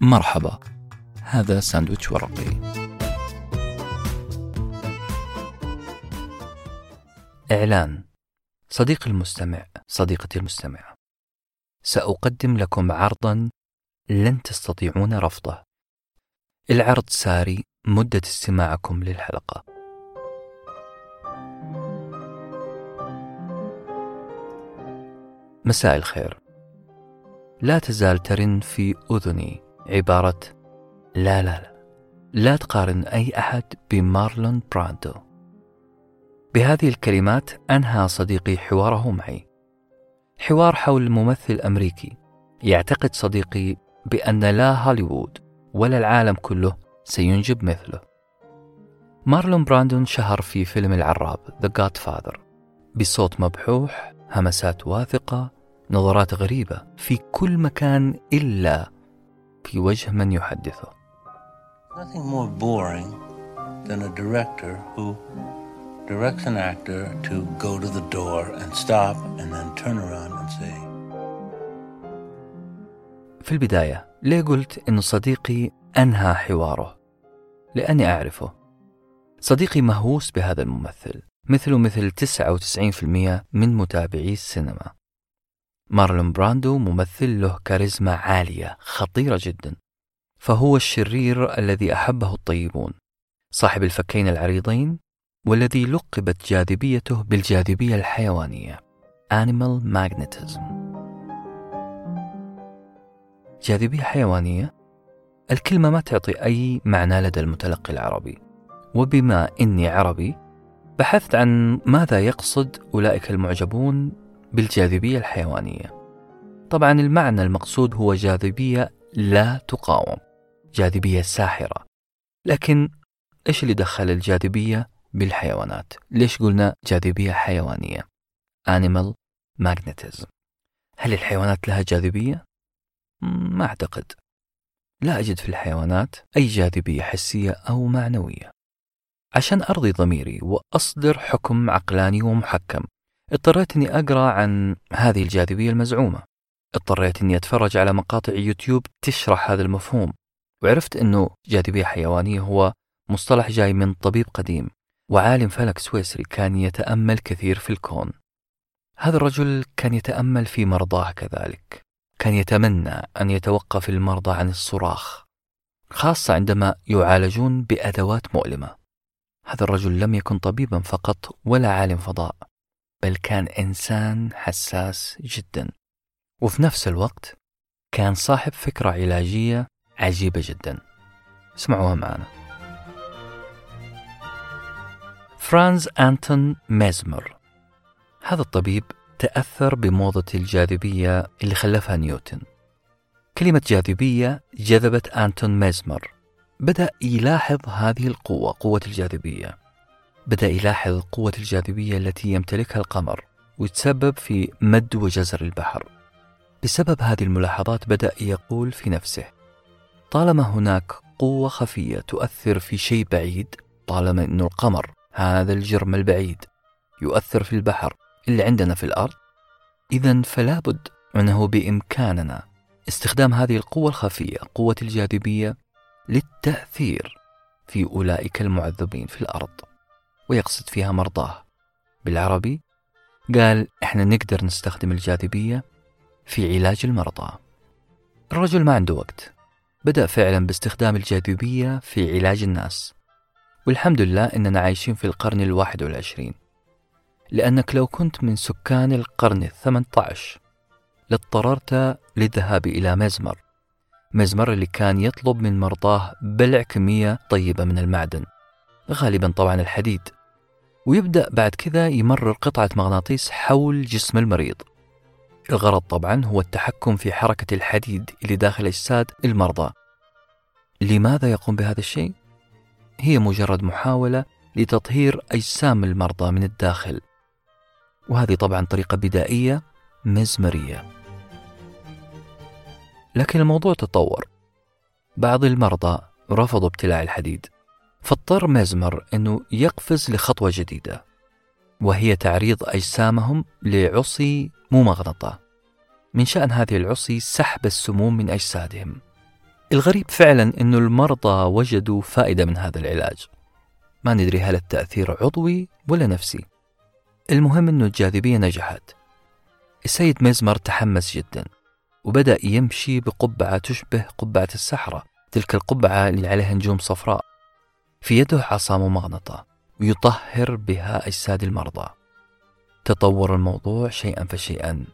مرحبا. هذا ساندويتش ورقي. إعلان. صديقي المستمع صديقتي المستمعة. سأقدم لكم عرضا لن تستطيعون رفضه. العرض ساري مدة استماعكم للحلقة. مساء الخير. لا تزال ترن في أذني. عبارة لا لا لا. لا تقارن أي أحد بمارلون براندو. بهذه الكلمات أنهى صديقي حواره معي. حوار حول ممثل أمريكي. يعتقد صديقي بأن لا هوليوود ولا العالم كله سينجب مثله. مارلون براندو اشتهر في فيلم العراب The Godfather. بصوت مبحوح همسات واثقة نظرات غريبة في كل مكان إلا في وجه من يحدثه. Nothing more boring than a director who directs an actor to go to the door and stop and then turn around and say في البداية ليه قلت إنه صديقي أنهى حواره؟ لأني أعرفه. صديقي مهووس بهذا الممثل مثله مثل 99% من متابعي السينما. مارلون براندو ممثل له كاريزما عالية خطيرة جدا. فهو الشرير الذي أحبه الطيبون صاحب الفكين العريضين والذي لقبت جاذبيته بالجاذبية الحيوانية Animal Magnetism. جاذبية حيوانية؟ الكلمة ما تعطي أي معنى لدى المتلقي العربي. وبما إني عربي بحثت عن ماذا يقصد أولئك المعجبون بالجاذبية الحيوانية. طبعا المعنى المقصود هو جاذبية لا تقاوم جاذبية ساحرة. لكن إيش اللي دخل الجاذبية بالحيوانات؟ ليش قلنا جاذبية حيوانية؟ Animal Magnetism. هل الحيوانات لها جاذبية؟ ما أعتقد. لا أجد في الحيوانات أي جاذبية حسية أو معنوية. عشان أرضي ضميري وأصدر حكم عقلاني ومحكم اضطريت أني أقرأ عن هذه الجاذبية المزعومة. اضطريت أني أتفرج على مقاطع يوتيوب تشرح هذا المفهوم وعرفت أنه جاذبية حيوانية هو مصطلح جاي من طبيب قديم وعالم فلك سويسري كان يتأمل كثير في الكون. هذا الرجل كان يتأمل في مرضاه كذلك. كان يتمنى أن يتوقف المرضى عن الصراخ خاصة عندما يعالجون بأدوات مؤلمة. هذا الرجل لم يكن طبيبا فقط ولا عالم فضاء. بل كان إنسان حساس جدا. وفي نفس الوقت كان صاحب فكرة علاجية عجيبة جدا. اسمعوها معنا. فرانز أنتون ميزمر. هذا الطبيب تأثر بموضة الجاذبية اللي خلفها نيوتن. كلمة جاذبية جذبت أنتون ميزمر. بدأ يلاحظ هذه القوة قوة الجاذبية. بدأ يلاحظ قوة الجاذبية التي يمتلكها القمر ويتسبب في مد وجزر البحر. بسبب هذه الملاحظات بدأ يقول في نفسه طالما هناك قوة خفية تؤثر في شيء بعيد طالما أن القمر هذا الجرم البعيد يؤثر في البحر اللي عندنا في الأرض إذا فلا بد أنه بإمكاننا استخدام هذه القوة الخفية قوة الجاذبية للتأثير في أولئك المعذبين في الأرض. ويقصد فيها مرضاه. بالعربي قال إحنا نقدر نستخدم الجاذبية في علاج المرضى. الرجل ما عنده وقت. بدأ فعلا باستخدام الجاذبية في علاج الناس. والحمد لله إننا عايشين في القرن الواحد والعشرين. لأنك لو كنت من سكان القرن الثمن عشر لاضطررت للذهاب إلى مزمر. مزمر اللي كان يطلب من مرضاه بلع كمية طيبة من المعدن. غالبا طبعا الحديد. ويبدأ بعد كذا يمرر قطعة مغناطيس حول جسم المريض. الغرض طبعا هو التحكم في حركة الحديد اللي داخل أجساد المرضى. لماذا يقوم بهذا الشيء؟ هي مجرد محاولة لتطهير أجسام المرضى من الداخل. وهذه طبعا طريقة بدائية مزمرية. لكن الموضوع تطور. بعض المرضى رفضوا ابتلاع الحديد. فاضطر ميزمر أنه يقفز لخطوة جديدة وهي تعريض أجسامهم لعصي ممغنطة. من شأن هذه العصي سحب السموم من أجسادهم. الغريب فعلا أن المرضى وجدوا فائدة من هذا العلاج. ما ندري هل التأثير عضوي ولا نفسي. المهم أنه الجاذبية نجحت. السيد ميزمر تحمس جدا وبدأ يمشي بقبعة تشبه قبعة السحرة تلك القبعة اللي عليها نجوم صفراء. في يده عصا ممغنطة ويطهر بها أجساد المرضى. تطور الموضوع شيئا فشيئا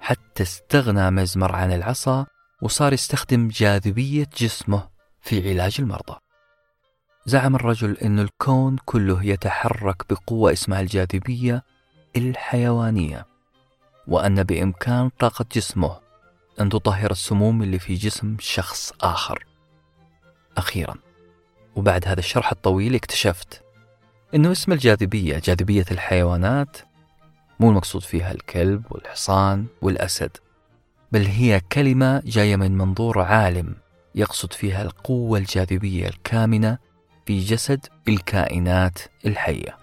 حتى استغنى ميزمر عن العصا وصار يستخدم جاذبية جسمه في علاج المرضى. زعم الرجل أن الكون كله يتحرك بقوة اسمها الجاذبية الحيوانية وأن بإمكان طاقة جسمه أن تطهر السموم اللي في جسم شخص آخر. أخيرا. وبعد هذا الشرح الطويل اكتشفت أنه اسم الجاذبية جاذبية الحيوانات مو المقصود فيها الكلب والحصان والأسد بل هي كلمة جاية من منظور عالم يقصد فيها القوة الجاذبية الكامنة في جسد الكائنات الحية.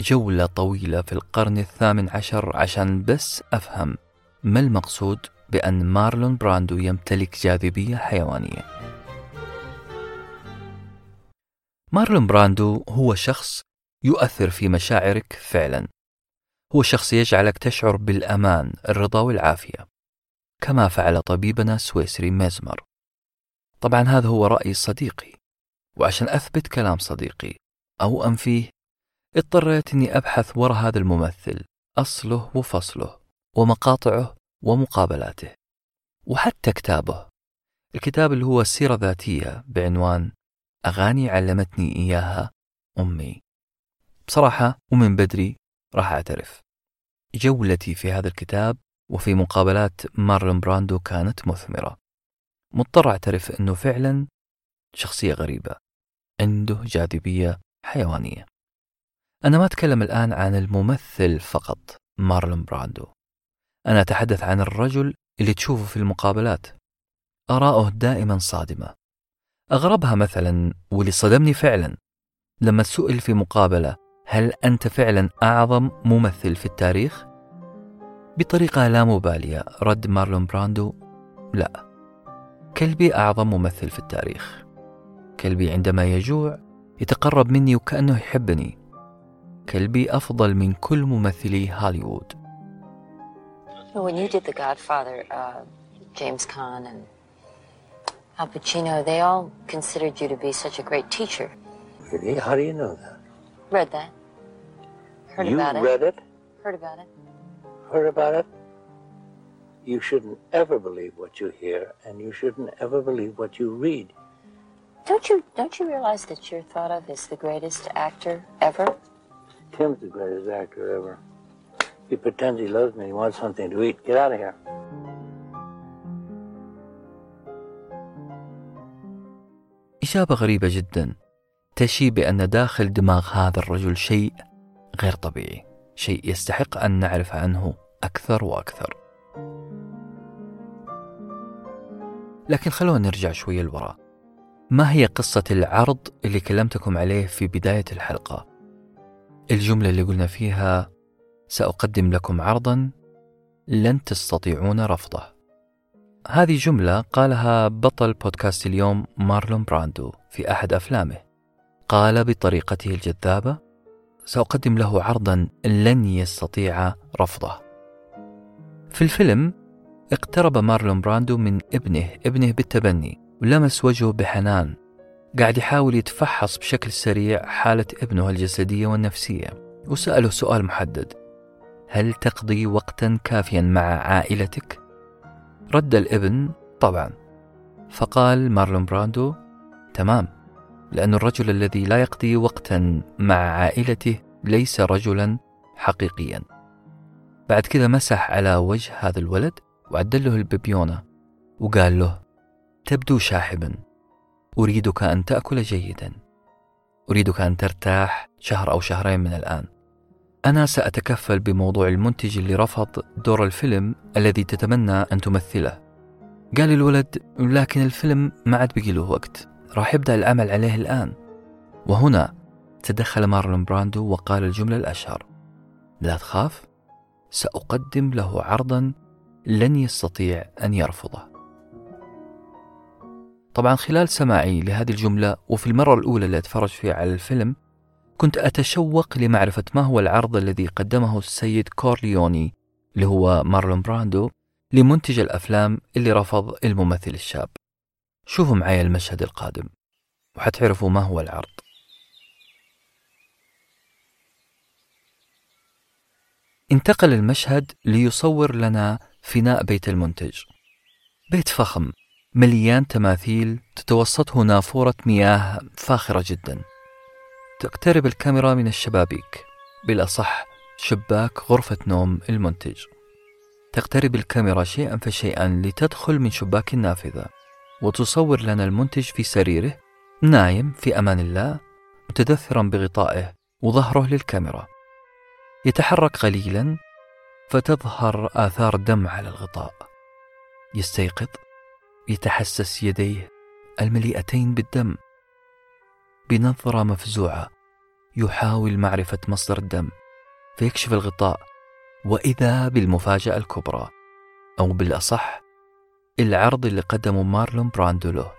جولة طويلة في القرن الثامن عشر عشان بس أفهم ما المقصود بأن مارلون براندو يمتلك جاذبية حيوانية. مارلون براندو هو شخص يؤثر في مشاعرك فعلا. هو شخص يجعلك تشعر بالأمان الرضا والعافية كما فعل طبيبنا السويسري ميزمر. طبعا هذا هو رأي صديقي وعشان أثبت كلام صديقي أو أنفيه اضطريت أني أبحث وراء هذا الممثل أصله وفصله ومقاطعه ومقابلاته وحتى كتابه. الكتاب اللي هو سيرة ذاتية بعنوان أغاني علمتني إياها أمي. بصراحة ومن بدري راح أعترف. جولتي في هذا الكتاب وفي مقابلات مارلون براندو كانت مثمرة. مضطر أعترف أنه فعلا شخصية غريبة. عنده جاذبية حيوانية. أنا ما أتكلم الآن عن الممثل فقط مارلون براندو. أنا أتحدث عن الرجل اللي تشوفه في المقابلات. آراءه دائما صادمة. أغربها مثلا واللي صدمني فعلا لما سئل في مقابلة هل أنت فعلا أعظم ممثل في التاريخ؟ بطريقة لا مبالية رد مارلون براندو لا. كلبي أعظم ممثل في التاريخ. كلبي عندما يجوع يتقرب مني وكأنه يحبني. كلبي أفضل من كل ممثلي هوليوود. When you did The Godfather, uh, James Caan and Al Pacino, they all considered you to be such a great teacher. Really? How do you know that? Read that. Heard you about it. You read it? Heard about it. Heard about it? You shouldn't ever believe what you hear, and you shouldn't ever believe what you read. Don't you don't you realize that you're thought of as the greatest actor ever? Tim's the greatest actor ever. He pretends he loves me. He wants something to eat. Get out of here. إجابة غريبة جدا تشي بأن داخل دماغ هذا الرجل شيء غير طبيعي شيء يستحق أن نعرف عنه أكثر وأكثر. لكن خلونا نرجع شوية لورا ما هي قصة العرض اللي كلمتكم عليه في بداية الحلقة؟ الجملة اللي قلنا فيها سأقدم لكم عرضا لن تستطيعون رفضه. هذه جملة قالها بطل بودكاست اليوم مارلون براندو في أحد أفلامه. قال بطريقته الجذابة سأقدم له عرضا لن يستطيع رفضه. في الفيلم اقترب مارلون براندو من ابنه ابنه بالتبني ولمس وجهه بحنان. قاعد يحاول يتفحص بشكل سريع حالة ابنه الجسدية والنفسية وسأله سؤال محدد هل تقضي وقتا كافيا مع عائلتك؟ رد الابن طبعا. فقال مارلون براندو تمام لأن الرجل الذي لا يقضي وقتا مع عائلته ليس رجلا حقيقيا. بعد كذا مسح على وجه هذا الولد وعدل له الببيونة وقال له تبدو شاحبا أريدك أن تأكل جيدا أريدك أن ترتاح شهر أو شهرين من الآن. أنا سأتكفل بموضوع المنتج اللي رفض دور الفيلم الذي تتمنى أن تمثله. قال الولد لكن الفيلم ما عاد بقي له وقت راح يبدأ العمل عليه الآن. وهنا تدخل مارلون براندو وقال الجملة الأشهر. لا تخاف سأقدم له عرضا لن يستطيع أن يرفضه. طبعا خلال سماعي لهذه الجملة وفي المرة الأولى اللي أتفرج فيها على الفيلم كنت أتشوق لمعرفة ما هو العرض الذي قدمه السيد كورليوني اللي هو مارلون براندو لمنتج الأفلام اللي رفض الممثل الشاب. شوفوا معي المشهد القادم وحتعرفوا ما هو العرض. انتقل المشهد ليصور لنا فناء بيت المنتج. بيت فخم مليان تماثيل تتوسطه نافورة مياه فاخرة جدا. تقترب الكاميرا من الشبابيك. بالأصح شباك غرفة نوم المنتج. تقترب الكاميرا شيئا فشيئا لتدخل من شباك النافذة. وتصور لنا المنتج في سريره نايم في أمان الله متدثرا بغطائه وظهره للكاميرا. يتحرك قليلا فتظهر آثار دم على الغطاء. يستيقظ يتحسس يديه المليئتين بالدم. بنظرة مفزوعة يحاول معرفة مصدر الدم فيكشف الغطاء وإذا بالمفاجأة الكبرى أو بالأصح العرض اللي قدمه مارلون براندو له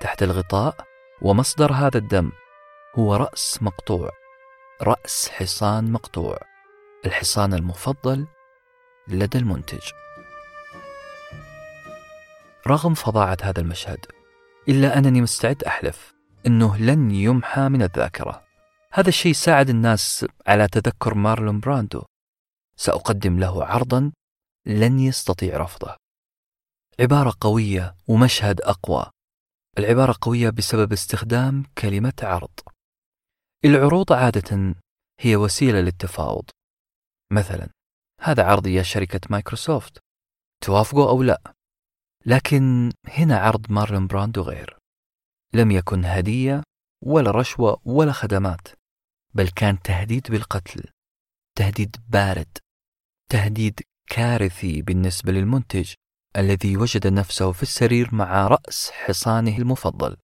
تحت الغطاء ومصدر هذا الدم هو رأس مقطوع رأس حصان مقطوع الحصان المفضل لدى المنتج. رغم فظاعة هذا المشهد إلا أنني مستعد أحلف. أنه لن يمحى من الذاكرة. هذا الشيء ساعد الناس على تذكر مارلون براندو. سأقدم له عرضا لن يستطيع رفضه. عبارة قوية ومشهد أقوى. العبارة قوية بسبب استخدام كلمة عرض. العروض عادة هي وسيلة للتفاوض. مثلا هذا عرض يا شركة مايكروسوفت. توافقوا أو لا؟ لكن هنا عرض مارلون براندو غير. لم يكن هدية ولا رشوة ولا خدمات بل كان تهديد بالقتل تهديد بارد تهديد كارثي بالنسبة للمنتج الذي وجد نفسه في السرير مع رأس حصانه المفضل.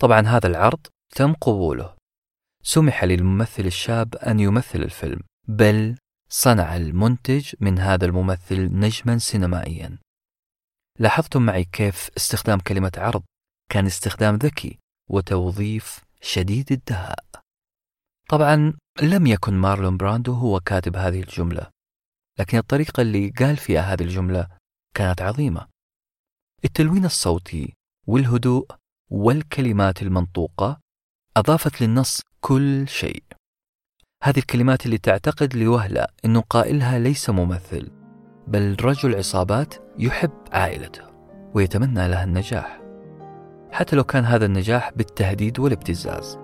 طبعا هذا العرض تم قبوله. سمح للممثل الشاب أن يمثل الفيلم بل صنع المنتج من هذا الممثل نجما سينمائيا. لاحظتم معي كيف استخدام كلمة عرض كان استخدام ذكي وتوظيف شديد الدهاء. طبعا لم يكن مارلون براندو هو كاتب هذه الجملة لكن الطريقة اللي قال فيها هذه الجملة كانت عظيمة. التلوين الصوتي والهدوء والكلمات المنطوقة أضافت للنص كل شيء. هذه الكلمات اللي تعتقد لوهلة أنه قائلها ليس ممثل بل رجل عصابات يحب عائلته ويتمنى لها النجاح. حتى لو كان هذا النجاح بالتهديد والابتزاز.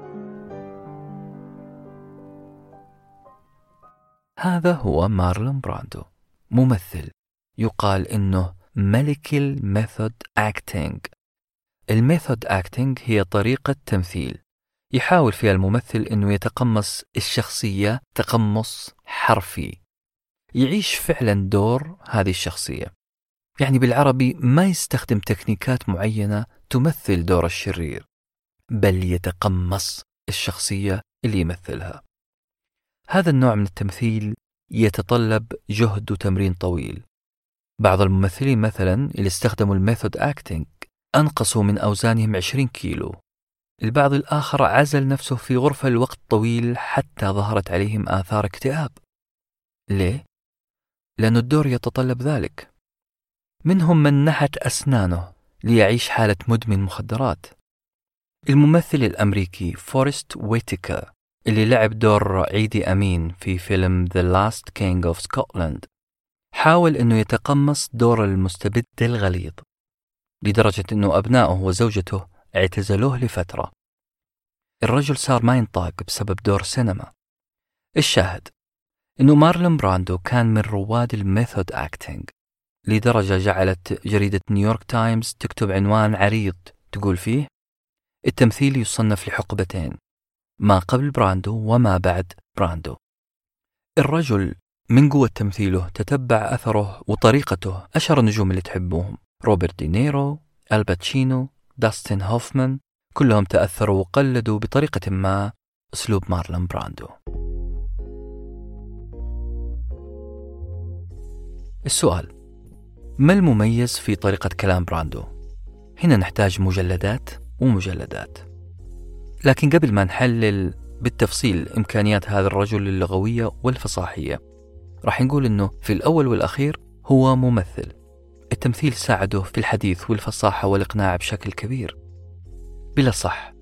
هذا هو مارلون براندو ممثل يقال إنه ملك ال method acting ال method acting هي طريقة تمثيل يحاول فيها الممثل إنه يتقمص الشخصية تقمص حرفي. يعيش فعلا دور هذه الشخصية. يعني بالعربي ما يستخدم تكنيكات معينة تمثل دور الشرير بل يتقمص الشخصية اللي يمثلها. هذا النوع من التمثيل يتطلب جهد وتمرين طويل. بعض الممثلين مثلا اللي استخدموا ال method acting أنقصوا من أوزانهم 20 كيلو. البعض الآخر عزل نفسه في غرفة لوقت طويل حتى ظهرت عليهم آثار اكتئاب. ليه؟ لأن الدور يتطلب ذلك. منهم من نحت أسنانه. ليعيش حالة مدمن مخدرات. الممثل الأمريكي فورست ويتيكر اللي لعب دور عيدي أمين في فيلم The Last King of Scotland حاول أنه يتقمص دور المستبد الغليظ لدرجة أنه أبنائه وزوجته اعتزلوه لفترة. الرجل صار ما ينطاق بسبب دور سينما. الشاهد أنه مارلون براندو كان من رواد ال method acting. لدرجة جعلت جريدة نيويورك تايمز تكتب عنوان عريض. تقول فيه التمثيل يصنف لحقبتين ما قبل براندو وما بعد براندو. الرجل من قوة تمثيله تتبع أثره وطريقته أشهر النجوم اللي تحبوهم روبرت دينيرو آل باتشينو داستن هوفمان. كلهم تأثروا وقلدوا بطريقة ما أسلوب مارلون براندو. السؤال ما المميز في طريقة كلام براندو؟ هنا نحتاج مجلدات ومجلدات. لكن قبل ما نحلل بالتفصيل إمكانيات هذا الرجل اللغوية والفصاحية راح نقول أنه في الأول والأخير هو ممثل. التمثيل ساعده في الحديث والفصاحة والإقناع بشكل كبير. بلا صح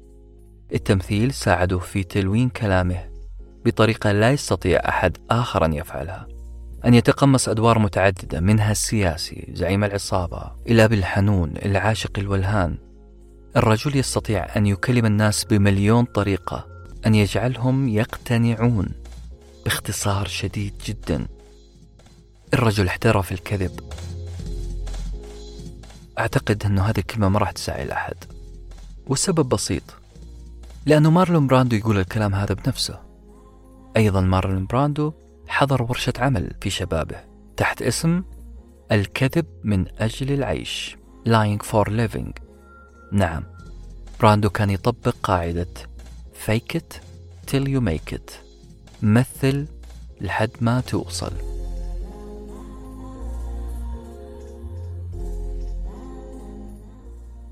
التمثيل ساعده في تلوين كلامه بطريقة لا يستطيع أحد آخر أن يفعلها. أن يتقمص أدوار متعددة منها السياسي زعيم العصابة إلى بالحنون العاشق الولهان. الرجل يستطيع أن يكلم الناس بمليون طريقة أن يجعلهم يقتنعون باختصار شديد جدا. الرجل احترف الكذب. أعتقد أنه هذه الكلمة ما راح تسيء لأحد والسبب بسيط. لأنه مارلون براندو يقول الكلام هذا بنفسه. أيضا مارلون براندو حضر ورشة عمل في شبابه تحت اسم الكذب من أجل العيش Lying for Living. نعم براندو كان يطبق قاعدة fake it till you make it. مثل لحد ما توصل.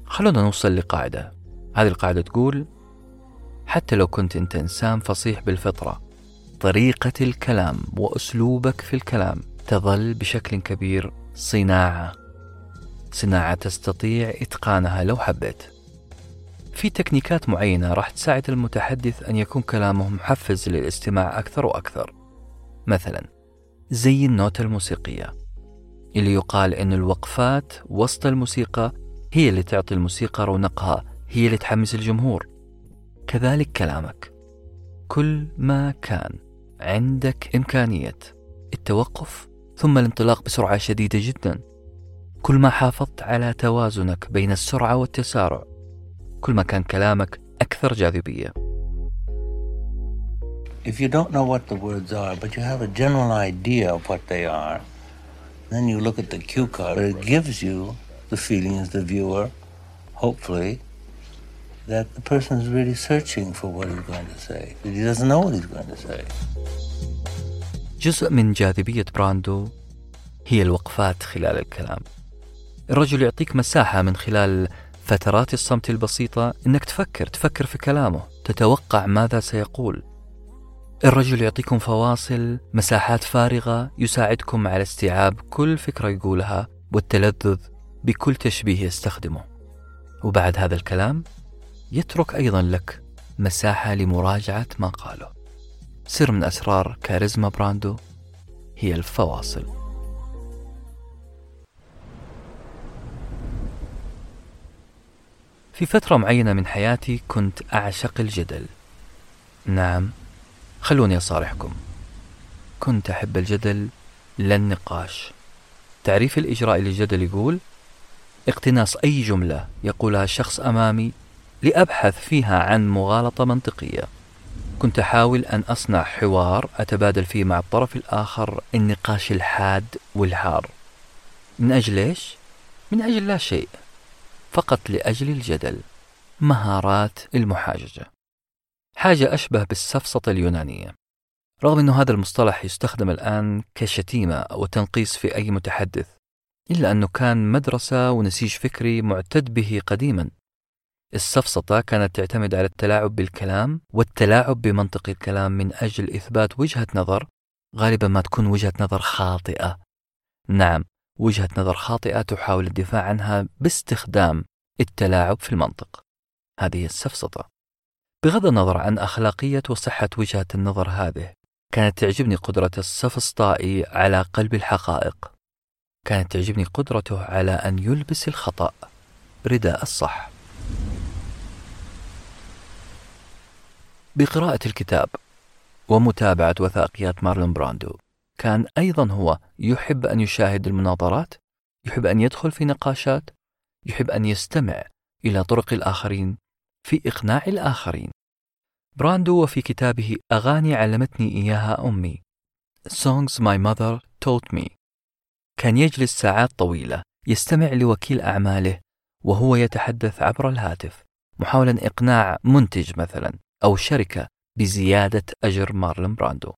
خلونا نوصل لقاعدة. هذه القاعدة تقول حتى لو كنت أنت إنسان فصيح بالفطرة طريقة الكلام وأسلوبك في الكلام تظل بشكل كبير صناعة. صناعة تستطيع إتقانها لو حبيت. في تكنيكات معينة راح تساعد المتحدث أن يكون كلامه محفز للاستماع أكثر وأكثر. مثلا زي النوتة الموسيقية اللي يقال أن الوقفات وسط الموسيقى هي اللي تعطي الموسيقى رونقها هي اللي تحمس الجمهور. كذلك كلامك. كل ما كان. عندك إمكانية التوقف ثم الانطلاق بسرعة شديدة جدا كل ما حافظت على توازنك بين السرعة والتسارع كل ما كان كلامك أكثر جاذبية If you don't know what the words are, but you have a general idea of what they are, then you look at the cue card. It gives you the feeling as the viewer, hopefully, that the person is really searching for what he's going to say. He doesn't know what he's going to say. جزء من جاذبية براندو هي الوقفات خلال الكلام الرجل يعطيك مساحة من خلال فترات الصمت البسيطة إنك تفكر تفكر في كلامه تتوقع ماذا سيقول الرجل يعطيكم فواصل مساحات فارغة يساعدكم على استيعاب كل فكرة يقولها والتلذذ بكل تشبيه يستخدمه وبعد هذا الكلام يترك أيضا لك مساحة لمراجعة ما قاله. سر من أسرار كاريزما براندو هي الفواصل. في فترة معينة من حياتي كنت أعشق الجدل. نعم خلوني أصارحكم. كنت أحب الجدل لا النقاش تعريف الإجراء للجدل يقول اقتناص أي جملة يقولها الشخص أمامي لأبحث فيها عن مغالطة منطقية. كنت أحاول أن أصنع حوار أتبادل فيه مع الطرف الآخر النقاش الحاد والحار من أجل إيش؟ من أجل لا شيء فقط لأجل الجدل مهارات المحاججة. حاجة أشبه بالسفسطة اليونانية. رغم أن هذا المصطلح يستخدم الآن كشتيمة وتنقيص في أي متحدث إلا أنه كان مدرسة ونسيج فكري معتد به قديما. السفسطة كانت تعتمد على التلاعب بالكلام والتلاعب بمنطق الكلام من أجل إثبات وجهة نظر غالبا ما تكون وجهة نظر خاطئة. نعم وجهة نظر خاطئة تحاول الدفاع عنها باستخدام التلاعب في المنطق. هذه السفسطة. بغض النظر عن أخلاقية وصحة وجهة النظر هذه كانت تعجبني قدرة السفسطائي على قلب الحقائق. كانت تعجبني قدرته على أن يلبس الخطأ. رداء الصح. بقراءة الكتاب ومتابعة وثائقيات مارلون براندو. كان أيضا هو يحب أن يشاهد المناظرات يحب أن يدخل في نقاشات يحب أن يستمع إلى طرق الآخرين في إقناع الآخرين. براندو وفي كتابه أغاني علمتني إياها أمي. Songs My Mother Taught Me. كان يجلس ساعات طويلة يستمع لوكيل أعماله وهو يتحدث عبر الهاتف محاولا إقناع منتج مثلا. أو شركة بزيادة أجر مارلون براندو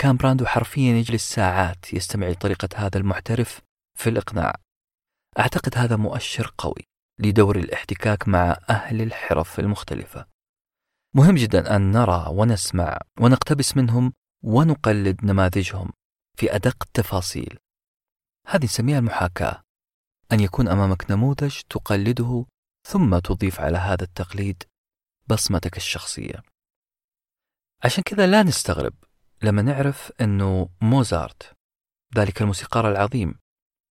كان براندو حرفيا يجلس ساعات يستمع لطريقة هذا المحترف في الإقناع أعتقد هذا مؤشر قوي لدور الاحتكاك مع أهل الحرف المختلفة. مهم جدا أن نرى ونسمع ونقتبس منهم ونقلد نماذجهم في أدق التفاصيل. هذه نسميها المحاكاة. أن يكون أمامك نموذج تقلده ثم تضيف على هذا التقليد بصمتك الشخصية. عشان كذا لا نستغرب لما نعرف أنه موزارت ذلك الموسيقار العظيم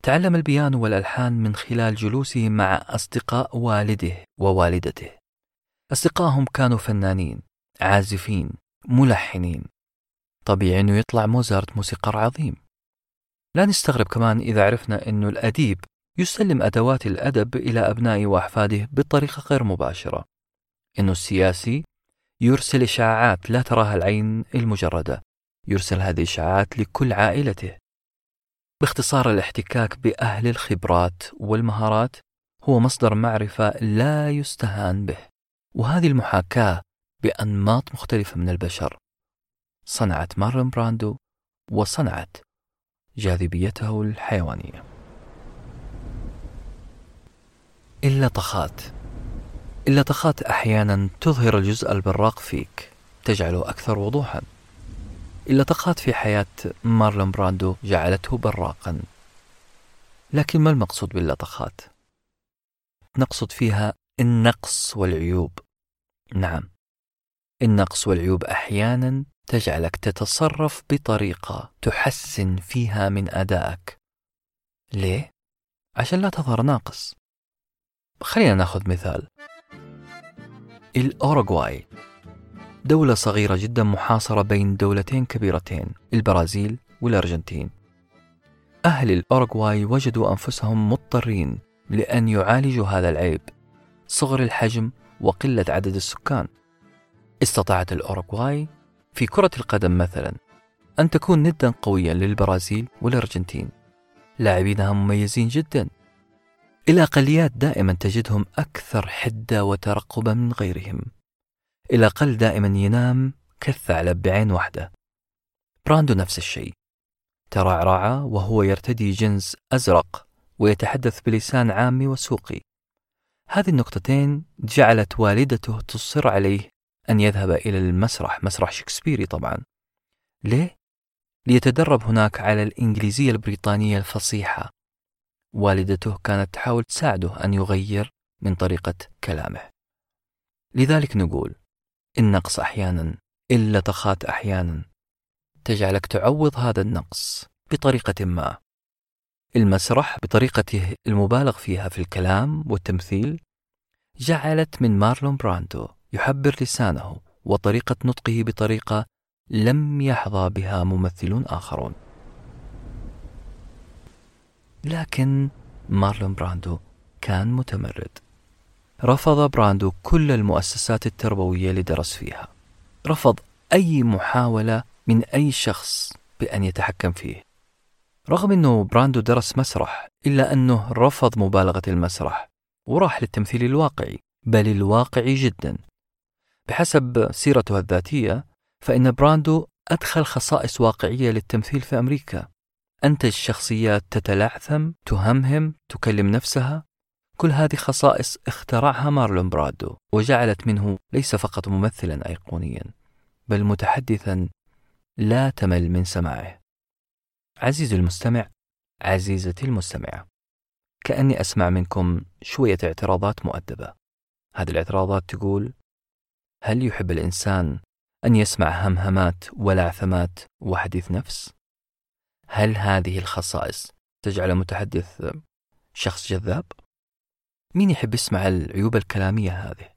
تعلم البيانو والألحان من خلال جلوسه مع أصدقاء والده ووالدته. أصدقائهم كانوا فنانين عازفين ملحنين. طبيعي أنه يطلع موزارت موسيقار عظيم. لا نستغرب كمان إذا عرفنا أنه الأديب يسلم أدوات الأدب إلى أبنائه وأحفاده بطريقة غير مباشرة. أنه السياسي يرسل إشاعات لا تراها العين المجردة يرسل هذه الإشاعات لكل عائلته. باختصار الاحتكاك بأهل الخبرات والمهارات هو مصدر معرفة لا يستهان به وهذه المحاكاة بأنماط مختلفة من البشر. صنعت مارلون براندو وصنعت جاذبيته الحيوانية. اللطخات اللطخات أحيانا تظهر الجزء البراق فيك تجعله أكثر وضوحا. اللطخات في حياة مارلون براندو جعلته براقا. لكن ما المقصود باللطخات؟ نقصد فيها النقص والعيوب. نعم النقص والعيوب أحيانا تجعلك تتصرف بطريقة تحسن فيها من أدائك. ليه؟ عشان لا تظهر ناقص. خلينا ناخذ مثال. الأوروغواي. دولة صغيرة جدا محاصرة بين دولتين كبيرتين البرازيل والأرجنتين. أهل الأوروغواي وجدوا أنفسهم مضطرين لأن يعالجوا هذا العيب صغر الحجم وقلة عدد السكان. استطاعت الأوروغواي في كرة القدم مثلا أن تكون ندا قويا للبرازيل والأرجنتين. لاعبينها مميزين جدا. الأقليات دائما تجدهم أكثر حدة وترقبا من غيرهم. الأقل دائما ينام كالثعلب بعين واحدة. براندو نفس الشيء. ترعرع وهو يرتدي جنس أزرق ويتحدث بلسان عامي وسوقي. هذه النقطتين جعلت والدته تصر عليه أن يذهب إلى المسرح مسرح شكسبيري طبعا. ليه؟ ليتدرب هناك على الإنجليزية البريطانية الفصيحة. والدته كانت تحاول تساعده أن يغير من طريقة كلامه. لذلك نقول النقص أحيانا اللطخات أحيانا. تجعلك تعوض هذا النقص بطريقة ما. المسرح بطريقته المبالغ فيها في الكلام والتمثيل جعلت من مارلون براندو يحبر لسانه وطريقة نطقه بطريقة لم يحظى بها ممثلون آخرون. لكن مارلون براندو كان متمرد. رفض براندو كل المؤسسات التربوية اللي درس فيها. رفض أي محاولة من أي شخص بأن يتحكم فيه. رغم أنه براندو درس مسرح إلا أنه رفض مبالغة المسرح وراح للتمثيل الواقعي بل الواقعي جدا. بحسب سيرته الذاتية فإن براندو أدخل خصائص واقعية للتمثيل في أمريكا. أنتج شخصيات تتلعثم تهمهم تكلم نفسها؟ كل هذه خصائص اخترعها مارلون برادو وجعلت منه ليس فقط ممثلا أيقونيا بل متحدثا لا تمل من سماعه. عزيزي المستمع عزيزتي المستمعة كأني أسمع منكم شوية اعتراضات مؤدبة. هذه الاعتراضات تقول هل يحب الإنسان أن يسمع همهمات ولعثمات وحديث نفس؟ هل هذه الخصائص تجعل المتحدث شخص جذاب؟ مين يحب يسمع العيوب الكلامية هذه؟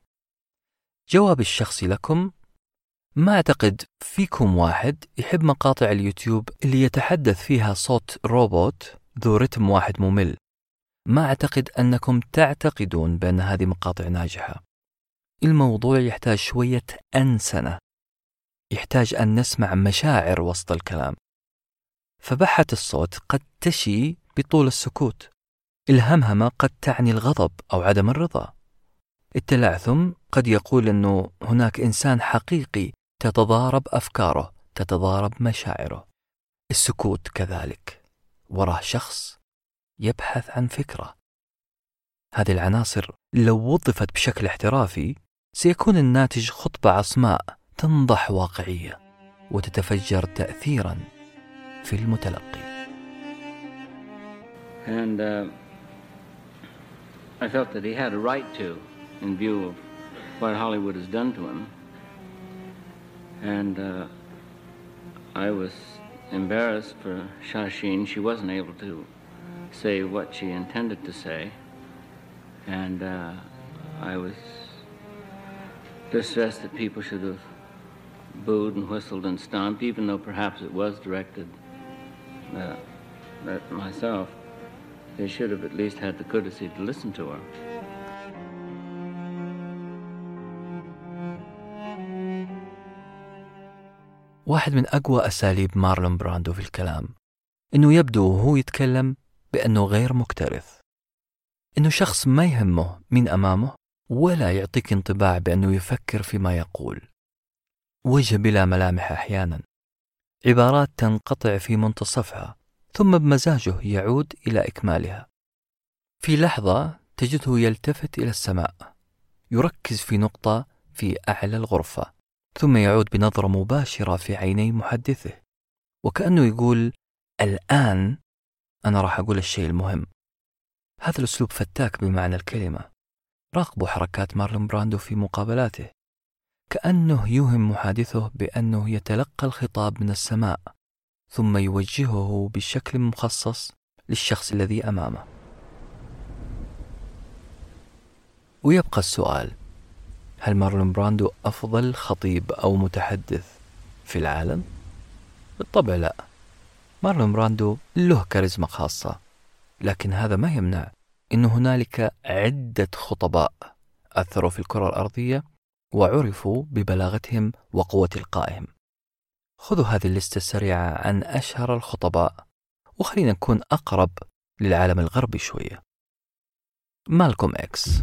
جوابي الشخصي لكم ما أعتقد فيكم واحد يحب مقاطع اليوتيوب اللي يتحدث فيها صوت روبوت ذو رتم واحد ممل ما أعتقد أنكم تعتقدون بأن هذه مقاطع ناجحة الموضوع يحتاج شوية أنسنة يحتاج أن نسمع مشاعر وسط الكلام فبحة الصوت قد تشي بطول السكوت. الهمهمة قد تعني الغضب أو عدم الرضا. التلعثم قد يقول أنه هناك إنسان حقيقي تتضارب أفكاره تتضارب مشاعره. السكوت كذلك. وراه شخص يبحث عن فكرة. هذه العناصر لو وظفت بشكل احترافي سيكون الناتج خطبة عصماء تنضح واقعية وتتفجر تأثيرا. في المتلقي. And uh, I felt that he had a right to, in view of what Hollywood has done to him. And uh, I was embarrassed for Shashin. She wasn't able to say what she intended to say. And uh, I was distressed that people should have booed and whistled and stomped, even though perhaps it was directed uh, at myself. They should have at least had the courtesy to listen to her. واحد من أقوى أساليب مارلون براندو في الكلام إنه يبدو وهو يتكلم بأنه غير مكترث إنه شخص ما يهمه مين أمامه ولا يعطيك انطباع بأنه يفكر فيما يقول وجه بلا ملامح أحيانا عبارات تنقطع في منتصفها ثم بمزاجه يعود إلى إكمالها. في لحظة تجده يلتفت إلى السماء يركز في نقطة في أعلى الغرفة ثم يعود بنظرة مباشرة في عيني محدثه وكأنه يقول الآن أنا راح أقول الشيء المهم. هذا الأسلوب فتاك بمعنى الكلمة راقبوا حركات مارلون براندو في مقابلاته. كأنه يوهم محادثه بأنه يتلقى الخطاب من السماء ثم يوجهه بشكل مخصص للشخص الذي أمامه ويبقى السؤال هل مارلون براندو أفضل خطيب أو متحدث في العالم؟ بالطبع لا مارلون براندو له كاريزما خاصة لكن هذا ما يمنع أن هنالك عدة خطباء أثروا في الكرة الأرضية وعرفوا ببلاغتهم وقوة إلقائهم خذوا هذه ال list ة السريعة عن أشهر الخطباء وخلينا نكون أقرب للعالم الغربي شوية مالكوم إكس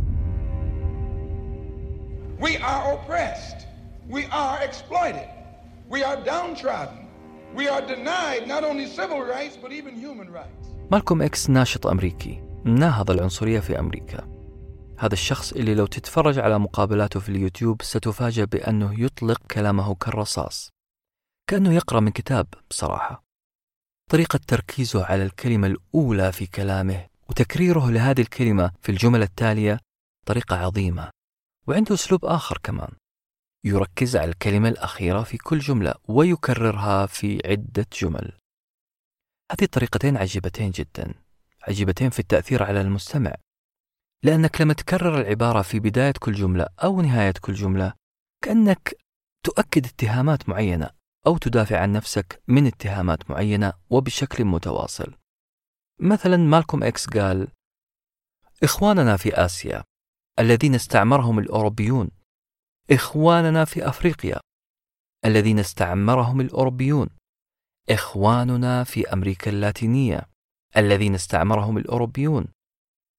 We are oppressed. We are exploited. We are downtrodden. We are denied not only civil rights but even human rights. مالكوم إكس ناشط أمريكي ناهض العنصرية في أمريكا هذا الشخص اللي لو تتفرج على مقابلاته في اليوتيوب ستفاجأ بأنه يطلق كلامه كالرصاص. كأنه يقرأ من كتاب بصراحة. طريقة تركيزه على الكلمة الأولى في كلامه وتكريره لهذه الكلمة في الجمل التالية طريقة عظيمة. وعنده أسلوب آخر كمان. يركز على الكلمة الأخيرة في كل جملة ويكررها في عدة جمل. هذه الطريقتين عجيبتين جدا. عجيبتين في التأثير على المستمع. لأنك لما تكرر العبارة في بداية كل جملة أو نهاية كل جملة كأنك تؤكد اتهامات معينة أو تدافع عن نفسك من اتهامات معينة وبشكل متواصل. مثلا مالكوم إكس قال إخواننا في آسيا الذين استعمرهم الأوروبيون. إخواننا في أفريقيا الذين استعمرهم الأوروبيون. إخواننا في أمريكا اللاتينية الذين استعمرهم الأوروبيون.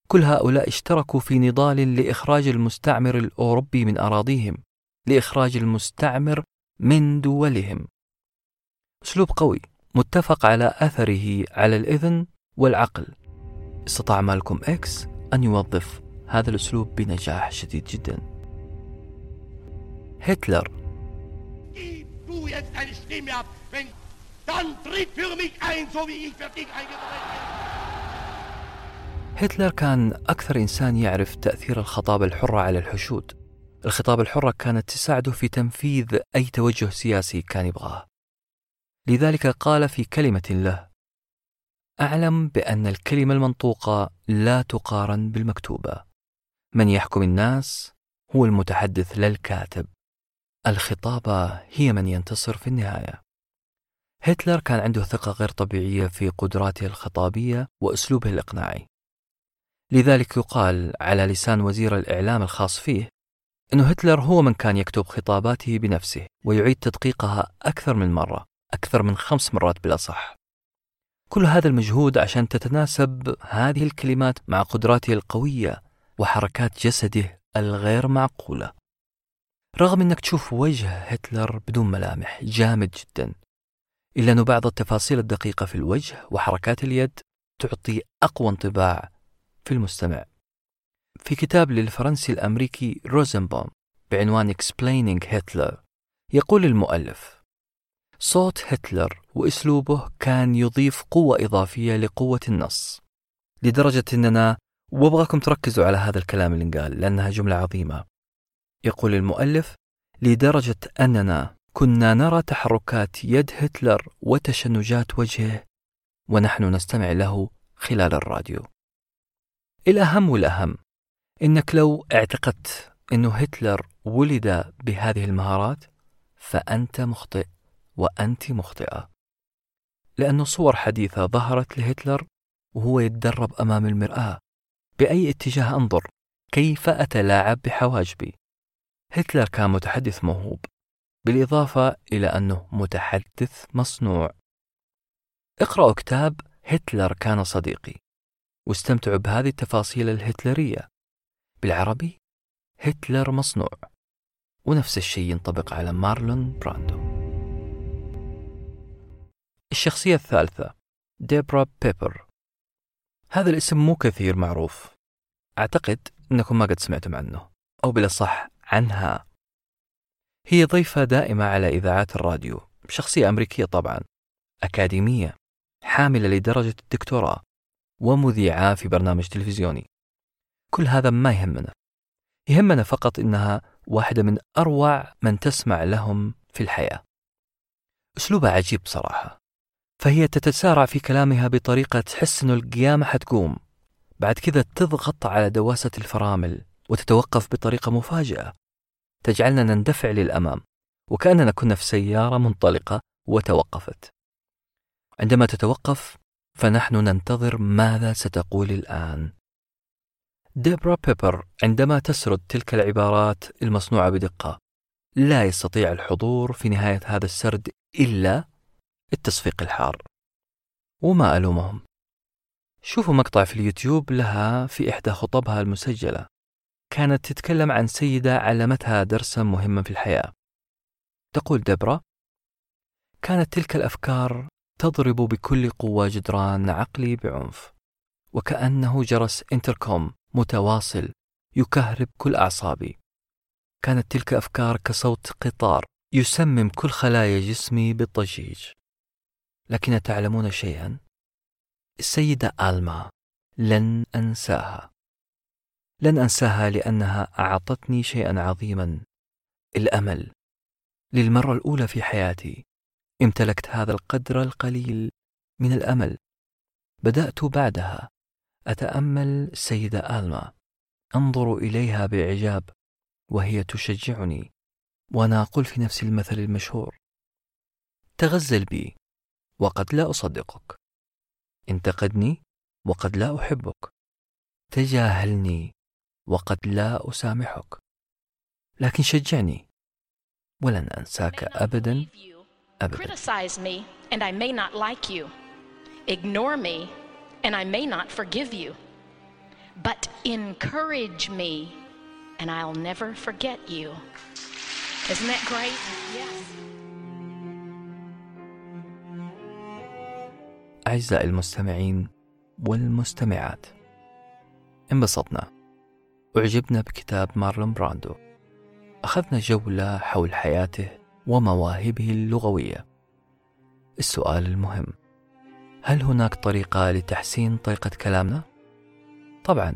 كل هؤلاء اشتركوا في نضال لإخراج المستعمر الأوروبي من أراضيهم لإخراج المستعمر من دولهم. أسلوب قوي متفق على أثره على الإذن والعقل. استطاع مالكوم إكس أن يوظف هذا الأسلوب بنجاح شديد جدا. هتلر. هتلر كان أكثر إنسان يعرف تأثير الخطابة الحرة على الحشود. الخطابة الحرة كانت تساعده في تنفيذ أي توجه سياسي كان يبغاه. لذلك قال في كلمة له أعلم بأن الكلمة المنطوقة لا تقارن بالمكتوبة. من يحكم الناس هو المتحدث لا الكاتب. الخطابة هي من ينتصر في النهاية. هتلر كان عنده ثقة غير طبيعية في قدراته الخطابية وأسلوبه الإقناعي. لذلك يقال على لسان وزير الإعلام الخاص فيه أن هتلر هو من كان يكتب خطاباته بنفسه ويعيد تدقيقها أكثر من مرة أكثر من خمس مرات بالأصح كل هذا المجهود عشان تتناسب هذه الكلمات مع قدراته القوية وحركات جسده الغير معقولة. رغم أنك تشوف وجه هتلر بدون ملامح جامد جدا. إلا أن بعض التفاصيل الدقيقة في الوجه وحركات اليد تعطي أقوى انطباع في المستمع. في كتاب للفرنسي الأمريكي روزنبوم بعنوان Explaining Hitler يقول المؤلف صوت هتلر وأسلوبه كان يضيف قوة إضافية لقوة النص. لدرجة أننا وأبغاكم تركزوا على هذا الكلام اللي انقال لأنها جملة عظيمة. يقول المؤلف لدرجة أننا كنا نرى تحركات يد هتلر وتشنجات وجهه ونحن نستمع له خلال الراديو. الأهم والأهم إنك لو اعتقدت أنه هتلر ولد بهذه المهارات فأنت مخطئ وأنت مخطئة. لأن صور حديثة ظهرت لهتلر وهو يتدرب أمام المرآة. بأي اتجاه أنظر؟ كيف أتلاعب بحواجبي؟ هتلر كان متحدث موهوب بالإضافة إلى أنه متحدث مصنوع. اقرأوا كتاب هتلر كان صديقي. واستمتعوا بهذه التفاصيل الهتلرية. بالعربي هتلر مصنوع. ونفس الشيء ينطبق على مارلون براندو. الشخصية الثالثة ديبرا بيبر. هذا الاسم مو كثير معروف. أعتقد أنكم ما قد سمعتم عنه أو بالأصح عنها. هي ضيفة دائمة على إذاعات الراديو شخصية أمريكية طبعا أكاديمية حاملة لدرجة الدكتوراه. ومذيعة في برنامج تلفزيوني. كل هذا ما يهمنا. يهمنا فقط إنها واحدة من أروع من تسمع لهم في الحياة. أسلوبها عجيب بصراحة فهي تتسارع في كلامها بطريقة تحس إنه القيامة حتقوم. بعد كذا تضغط على دواسة الفرامل وتتوقف بطريقة مفاجئة. تجعلنا نندفع للأمام. وكأننا كنا في سيارة منطلقة وتوقفت. عندما تتوقف فنحن ننتظر ماذا ستقول الآن. ديبرا بيبر عندما تسرد تلك العبارات المصنوعة بدقة لا يستطيع الحضور في نهاية هذا السرد إلا التصفيق الحار. وما ألومهم؟ شوفوا مقطع في اليوتيوب لها في إحدى خطبها المسجلة. كانت تتكلم عن سيدة علمتها درسا مهما في الحياة. تقول دبرا كانت تلك الأفكار تضرب بكل قوة جدران عقلي بعنف. وكأنه جرس انتركوم متواصل يكهرب كل أعصابي. كانت تلك أفكار كصوت قطار يسمم كل خلايا جسمي بالضجيج. لكن تعلمون شيئا؟ السيدة آلما لن أنساها. لن أنساها لأنها أعطتني شيئا عظيما. الأمل. للمرة الأولى في حياتي امتلكت هذا القدر القليل من الأمل. بدأت بعدها. أتأمل السيدة آلما. أنظر إليها بإعجاب وهي تشجعني وأنا أقول في نفسي المثل المشهور. تغزل بي وقد لا أصدقك. انتقدني وقد لا أحبك. تجاهلني وقد لا أسامحك. لكن شجعني. ولن أنساك أبدا. أبدا Criticize me and I may not like you. Ignore me and I may not forgive you. But encourage me and I'll never forget you. Isn't that great? Yes. أعزائي المستمعين والمستمعات انبسطنا أعجبنا بكتاب مارلون براندو أخذنا جولة حول حياته ومواهبه اللغوية. السؤال المهم هل هناك طريقة لتحسين طريقة كلامنا؟ طبعا.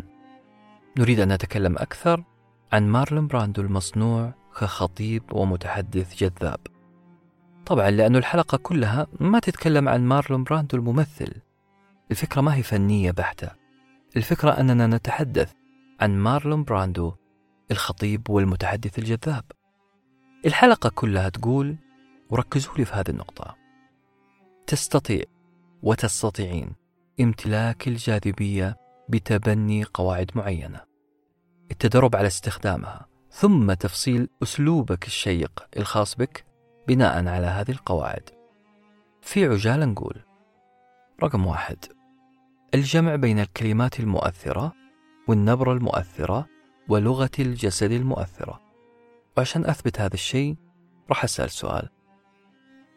نريد أن نتكلم أكثر عن مارلون براندو المصنوع كخطيب ومتحدث جذاب. طبعا لأن الحلقة كلها ما تتكلم عن مارلون براندو الممثل. الفكرة ما هي فنية بحتة. الفكرة أننا نتحدث عن مارلون براندو الخطيب والمتحدث الجذاب. الحلقة كلها تقول وركزوا لي في هذه النقطة. تستطيع وتستطيعين امتلاك الجاذبية بتبني قواعد معينة. التدرب على استخدامها ثم تفصيل أسلوبك الشيق الخاص بك بناء على هذه القواعد. في عجالة نقول رقم واحد الجمع بين الكلمات المؤثرة والنبرة المؤثرة ولغة الجسد المؤثرة. وعشان أثبت هذا الشيء راح أسأل سؤال.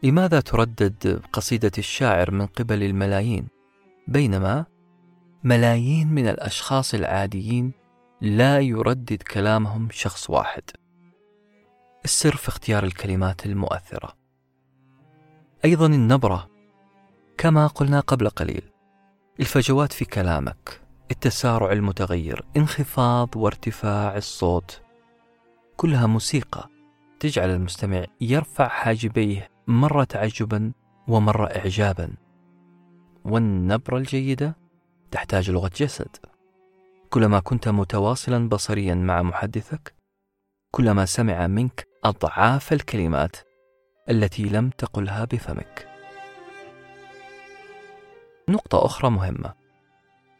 لماذا تردد قصيدة الشاعر من قبل الملايين؟ بينما ملايين من الأشخاص العاديين لا يردد كلامهم شخص واحد. السر في اختيار الكلمات المؤثرة. أيضا النبرة. كما قلنا قبل قليل الفجوات في كلامك التسارع المتغير انخفاض وارتفاع الصوت كلها موسيقى تجعل المستمع يرفع حاجبيه مرة تعجبا ومرة إعجابا. والنبرة الجيدة تحتاج لغة جسد. كلما كنت متواصلا بصريا مع محدثك كلما سمع منك أضعاف الكلمات التي لم تقلها بفمك. نقطة أخرى مهمة.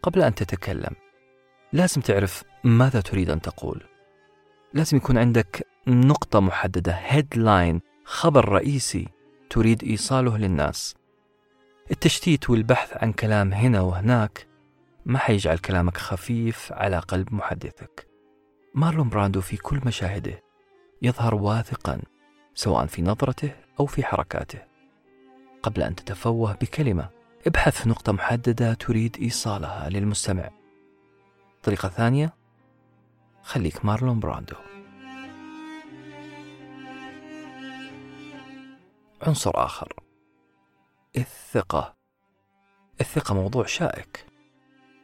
قبل أن تتكلم لازم تعرف ماذا تريد أن تقول. لازم يكون عندك نقطة محددة headline خبر رئيسي تريد إيصاله للناس. التشتيت والبحث عن كلام هنا وهناك ما حيجعل كلامك خفيف على قلب محدثك. مارلون براندو في كل مشاهده يظهر واثقا سواء في نظرته أو في حركاته. قبل أن تتفوه بكلمة ابحث في نقطة محددة تريد إيصالها للمستمع. طريقة ثانية خليك مارلون براندو. عنصر آخر. الثقة. الثقة موضوع شائك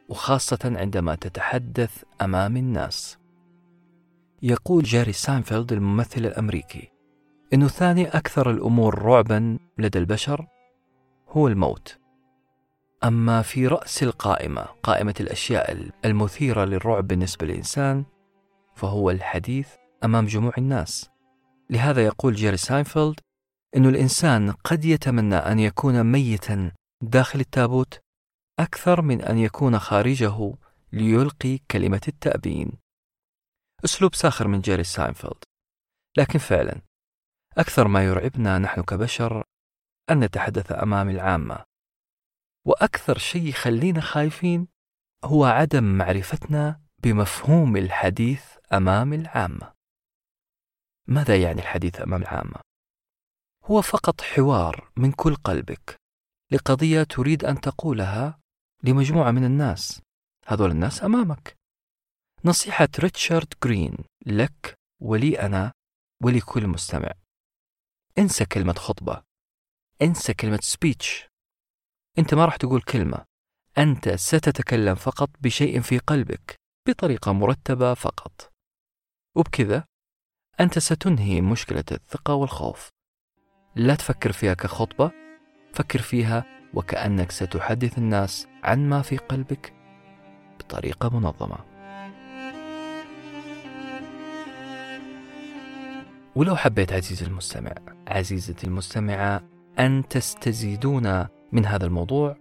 وخاصة عندما تتحدث أمام الناس. يقول جيري ساينفيلد الممثل الأمريكي أنه ثاني أكثر الأمور رعبا لدى البشر هو الموت. أما في رأس القائمة قائمة الأشياء المثيرة للرعب بالنسبة للإنسان فهو الحديث أمام جموع الناس. لهذا يقول جيري ساينفيلد أن الإنسان قد يتمنى أن يكون ميتا داخل التابوت أكثر من أن يكون خارجه ليلقي كلمة التأبين. أسلوب ساخر من جيري ساينفيلد. لكن فعلا أكثر ما يرعبنا نحن كبشر أن نتحدث أمام العامة. وأكثر شيء يخلينا خايفين هو عدم معرفتنا بمفهوم الحديث أمام العامة ماذا يعني الحديث أمام العامة؟ هو فقط حوار من كل قلبك لقضية تريد أن تقولها لمجموعة من الناس. هذول الناس أمامك. نصيحة ريتشارد جرين لك ولي أنا ولكل مستمع. انسى كلمة خطبة. انسى كلمة speech أنت ما راح تقول كلمة. أنت ستتكلم فقط بشيء في قلبك بطريقة مرتبة فقط. وبكذا أنت ستنهي مشكلة الثقة والخوف. لا تفكر فيها كخطبة فكر فيها وكأنك ستحدث الناس عن ما في قلبك بطريقة منظمة. ولو حبيت عزيزي المستمع عزيزتي المستمعة أن تستزيدون من هذا الموضوع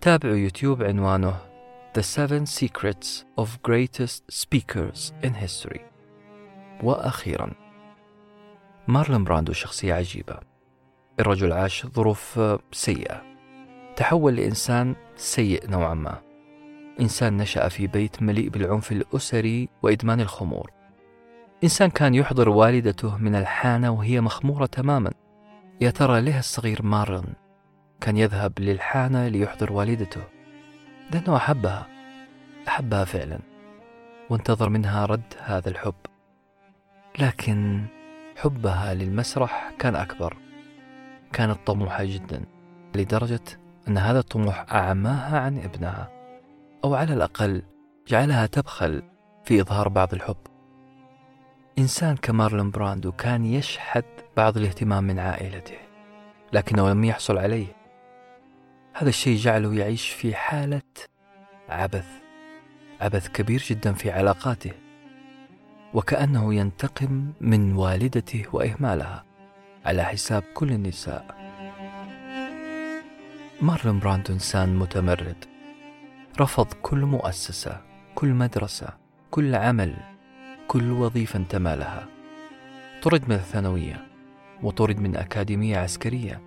تابعوا يوتيوب عنوانه The Seven Secrets of Greatest Speakers in History. وأخيرا مارلون براندو شخصية عجيبة. الرجل عاش ظروف سيئة. تحول لإنسان سيء نوعا ما. إنسان نشأ في بيت مليء بالعنف الأسري وإدمان الخمور. إنسان كان يحضر والدته من الحانة وهي مخمورة تماما. يا ترى ليه الصغير مارلون كان يذهب للحانة ليحضر والدته؟ لأنه أحبها. أحبها فعلا. وانتظر منها رد هذا الحب. لكن حبها للمسرح كان أكبر كانت طموحة جدا لدرجة أن هذا الطموح أعماها عن ابنها أو على الأقل جعلها تبخل في إظهار بعض الحب. إنسان كمارلون براندو كان يشحذ بعض الاهتمام من عائلته لكنه لم يحصل عليه. هذا الشيء جعله يعيش في حالة عبث عبث كبير جدا في علاقاته. وكأنه ينتقم من والدته وإهمالها على حساب كل النساء. مارلون براندو إنسان متمرد. رفض كل مؤسسة كل مدرسة كل عمل كل وظيفة انتمى لها طرد من الثانوية وطرد من أكاديمية عسكرية.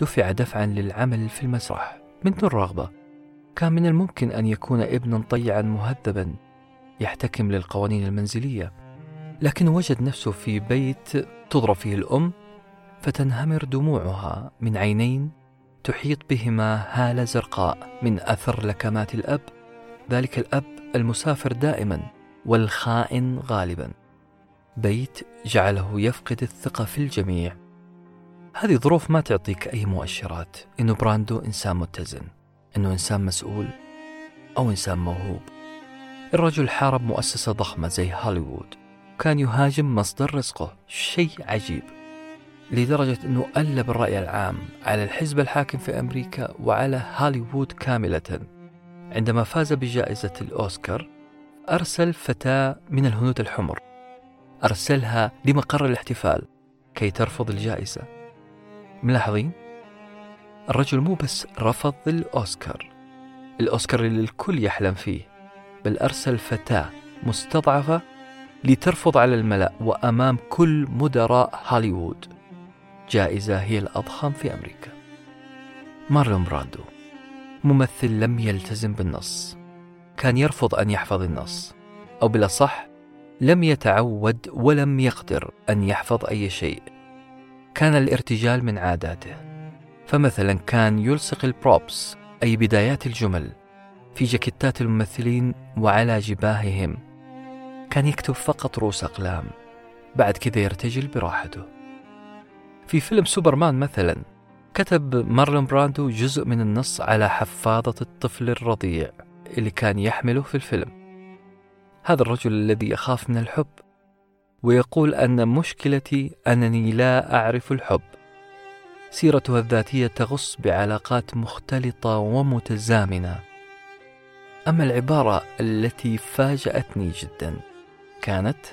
دفع دفعا للعمل في المسرح من دون رغبة. كان من الممكن أن يكون ابنا طيعا مهذبا. يحتكم للقوانين المنزلية. لكن وجد نفسه في بيت تضرب فيه الأم فتنهمر دموعها من عينين تحيط بهما هالة زرقاء من أثر لكمات الأب. ذلك الأب المسافر دائما والخائن غالبا. بيت جعله يفقد الثقة في الجميع. هذه ظروف ما تعطيك أي مؤشرات. إن براندو إنسان متزن. إنه إنسان مسؤول أو إنسان موهوب. الرجل حارب مؤسسة ضخمة زي هوليوود. كان يهاجم مصدر رزقه. شيء عجيب. لدرجة أنه قلب الرأي العام على الحزب الحاكم في أمريكا وعلى هوليوود كاملة. عندما فاز بجائزة الأوسكار أرسل فتاة من الهنود الحمر. أرسلها لمقر الاحتفال كي ترفض الجائزة. ملاحظين؟ الرجل مو بس رفض الأوسكار. الأوسكار اللي الكل يحلم فيه. بل أرسل فتاة مستضعفة لترفض على الملأ وأمام كل مدراء هوليوود. جائزة هي الأضخم في أمريكا. مارلون براندو ممثل لم يلتزم بالنص. كان يرفض أن يحفظ النص أو بالأصح لم يتعود ولم يقدر أن يحفظ أي شيء. كان الارتجال من عاداته. فمثلا كان يلصق البروبس أي بدايات الجمل في جاكيتات الممثلين وعلى جباههم. كان يكتب فقط رؤوس أقلام. بعد كذا يرتجل براحته. في فيلم سوبرمان مثلا كتب مارلون براندو جزء من النص على حفاضة الطفل الرضيع اللي كان يحمله في الفيلم. هذا الرجل الذي يخاف من الحب ويقول أن مشكلتي أنني لا أعرف الحب. سيرته الذاتية تغص بعلاقات مختلطة ومتزامنة. أما العبارة التي فاجأتني جدا كانت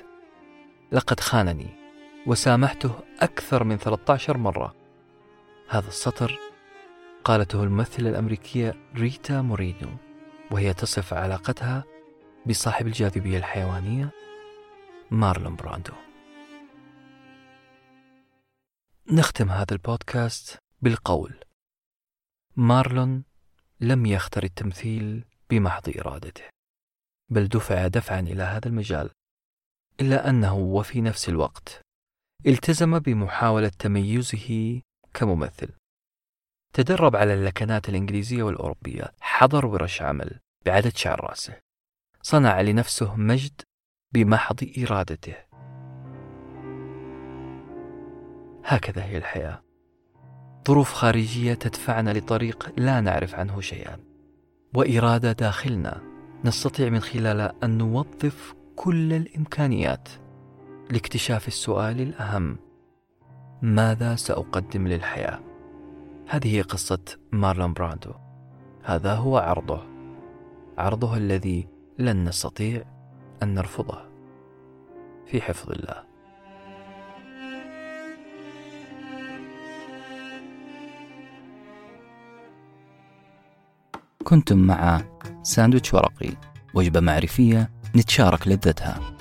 لقد خانني وسامحته أكثر من 13 مرة. هذا السطر قالته الممثلة الأمريكية ريتا مورينو وهي تصف علاقتها بصاحب الجاذبية الحيوانية مارلون براندو. نختم هذا البودكاست بالقول مارلون لم يختر التمثيل بمحض إرادته. بل دفع دفعا إلى هذا المجال. إلا أنه وفي نفس الوقت التزم بمحاولة تميزه كممثل. تدرب على اللكنات الإنجليزية والأوروبية. حضر ورش عمل بعدد شعر رأسه. صنع لنفسه مجد بمحض إرادته. هكذا هي الحياة. ظروف خارجية تدفعنا لطريق لا نعرف عنه شيئا. وإرادة داخلنا نستطيع من خلالها أن نوظف كل الإمكانيات لاكتشاف السؤال الأهم ماذا سأقدم للحياة؟ هذه قصة مارلون براندو. هذا هو عرضه. عرضه الذي لن نستطيع أن نرفضه. في حفظ الله. كنتم مع ساندويتش ورقي وجبة معرفية نتشارك لذتها.